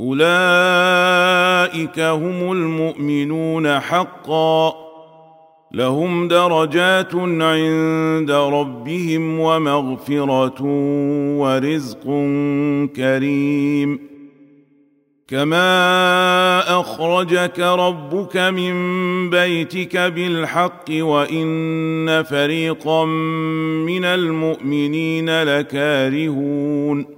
أولئك هم المؤمنون حقا. لهم درجات عند ربهم ومغفرة ورزق كريم. كما أخرجك ربك من بيتك بالحق وإن فريقا من المؤمنين لكارهون.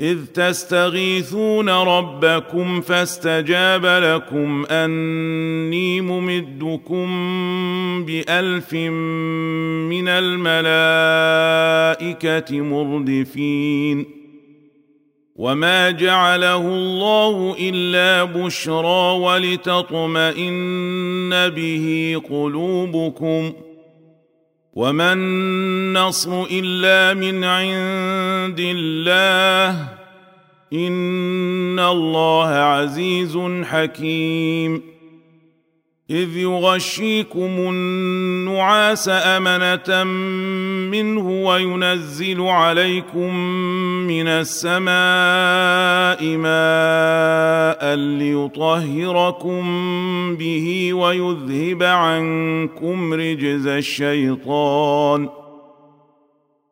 إذ تستغيثون ربكم فاستجاب لكم أني ممدكم بألف من الملائكة مردفين. وما جعله الله إلا بشرى ولتطمئن به قلوبكم. وما النصر الا من عند الله ان الله عزيز حكيم إذ يغشيكم النعاس أمنة منه وينزل عليكم من السماء ماء ليطهركم به ويذهب عنكم رجز الشيطان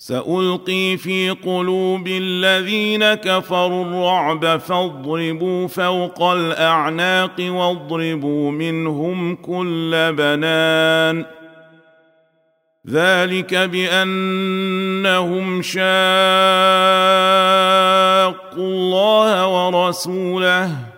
سألقي في قلوب الذين كفروا الرعب فاضربوا فوق الأعناق واضربوا منهم كل بنان. ذلك بأنهم شاقوا الله ورسوله.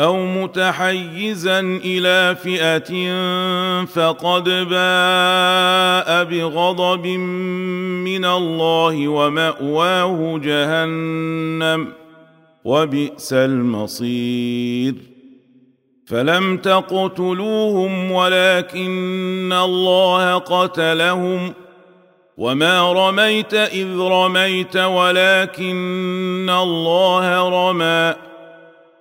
أو متحيزا إلى فئه فقد باء بغضب من الله وماواه جهنم وبئس المصير فلم تقتلوهم ولكن الله قتلهم وما رميت اذ رميت ولكن الله رمى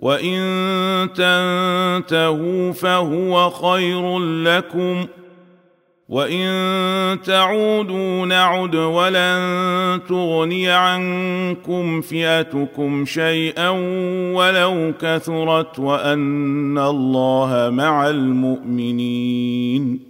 وان تنتهوا فهو خير لكم وان تعودوا نعد ولن تغني عنكم فئتكم شيئا ولو كثرت وان الله مع المؤمنين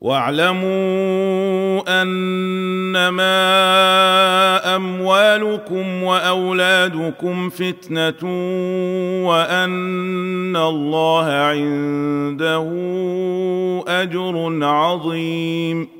واعلموا أنما أموالكم وأولادكم فتنة وأن الله عنده أجر عظيم.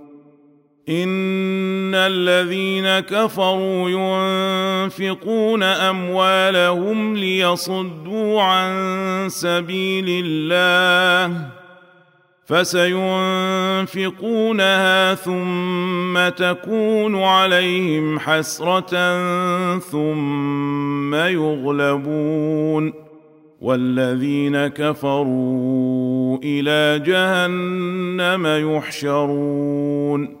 ان الذين كفروا ينفقون اموالهم ليصدوا عن سبيل الله فسينفقونها ثم تكون عليهم حسره ثم يغلبون والذين كفروا إلى جهنم يحشرون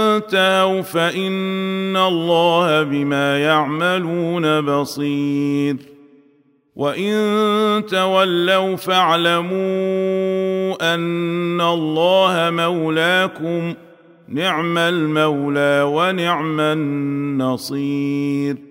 انتهوا فان الله بما يعملون بصير. وان تولوا فاعلموا ان الله مولاكم نعم المولى ونعم النصير.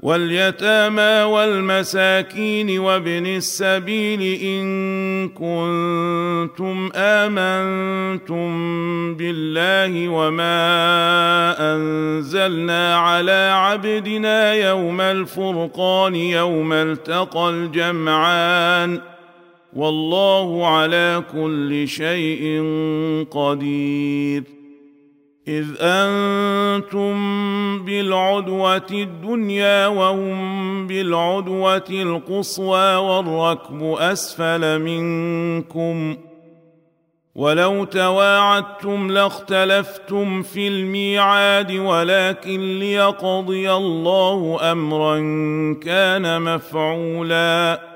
واليتامى والمساكين وابن السبيل إن كنتم آمنتم بالله وما أنزلنا على عبدنا يوم الفرقان يوم التقى الجمعان والله على كل شيء قدير إذ أنتم بالعدوة الدنيا وهم بالعدوة القصوى والركب أسفل منكم ولو تواعدتم لاختلفتم في الميعاد ولكن ليقضي الله أمرا كان مفعولا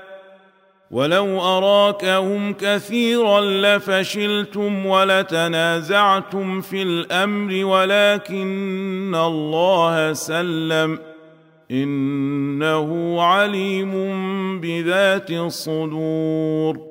ولو اراكهم كثيرا لفشلتم ولتنازعتم في الامر ولكن الله سلم انه عليم بذات الصدور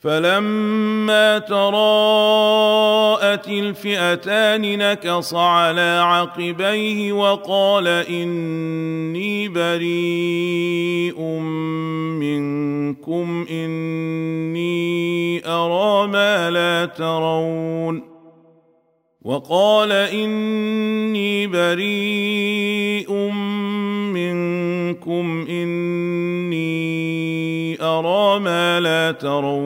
فلما تراءت الفئتان نكص على عقبيه وقال اني بريء منكم اني ارى ما لا ترون وقال اني بريء منكم اني ارى ما لا ترون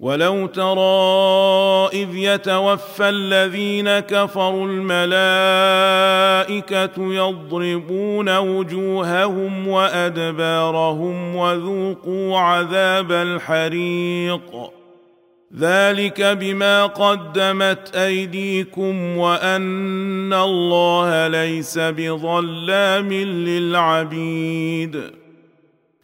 ولو ترى اذ يتوفى الذين كفروا الملائكه يضربون وجوههم وادبارهم وذوقوا عذاب الحريق ذلك بما قدمت ايديكم وان الله ليس بظلام للعبيد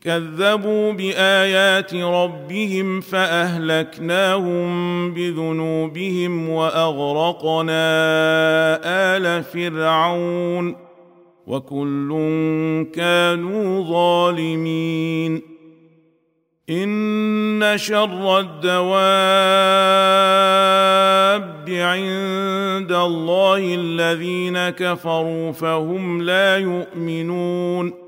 كذبوا بآيات ربهم فأهلكناهم بذنوبهم وأغرقنا آل فرعون وكل كانوا ظالمين. إن شر الدواب عند الله الذين كفروا فهم لا يؤمنون.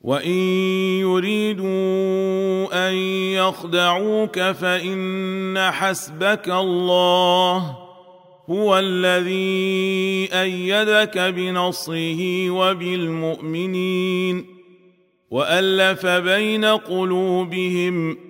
وان يريدوا ان يخدعوك فان حسبك الله هو الذي إيدك بنصره وبالمؤمنين والف بين قلوبهم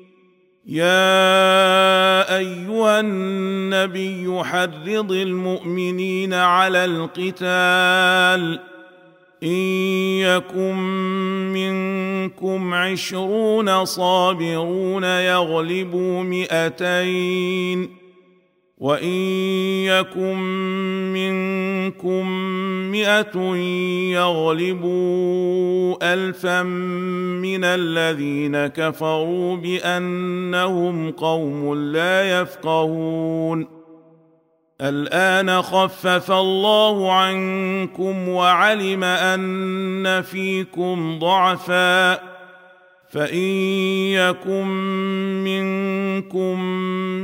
يا أيها النبي حرض المؤمنين على القتال إن يكن منكم عشرون صابرون يغلبوا مئتين وإن يكن منكم مئة يغلبوا الفا من الذين كفروا بأنهم قوم لا يفقهون. الآن خفف الله عنكم وعلم أن فيكم ضعفا. فإن يكن منكم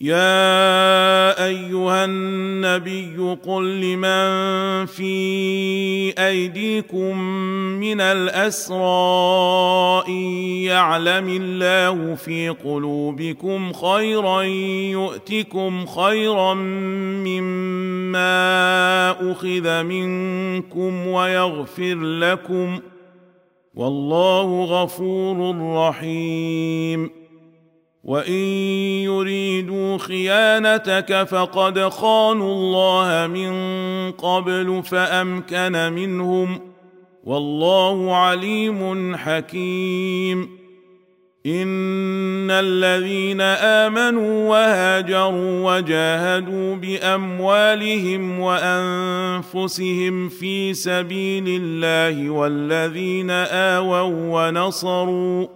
يا أيها النبي قل لمن في أيديكم من الأسرى إن يعلم الله في قلوبكم خيرا يؤتكم خيرا مما أخذ منكم ويغفر لكم والله غفور رحيم وان يريدوا خيانتك فقد خانوا الله من قبل فامكن منهم والله عليم حكيم. ان الذين امنوا وهاجروا وجاهدوا باموالهم وانفسهم في سبيل الله والذين اووا ونصروا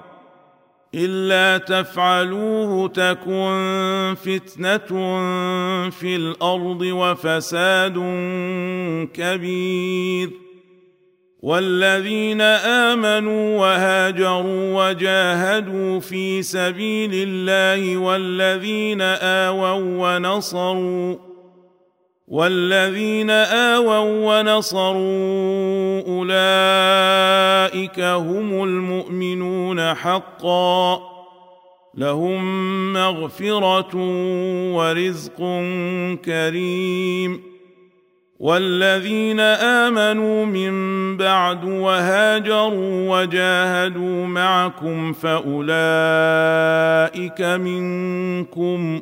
إلا تفعلوه تكن فتنة في الأرض وفساد كبير. والذين آمنوا وهاجروا وجاهدوا في سبيل الله والذين آووا ونصروا والذين آووا ونصروا أولئك هم المؤمنون حقا لهم مغفرة ورزق كريم والذين آمنوا من بعد وهاجروا وجاهدوا معكم فأولئك منكم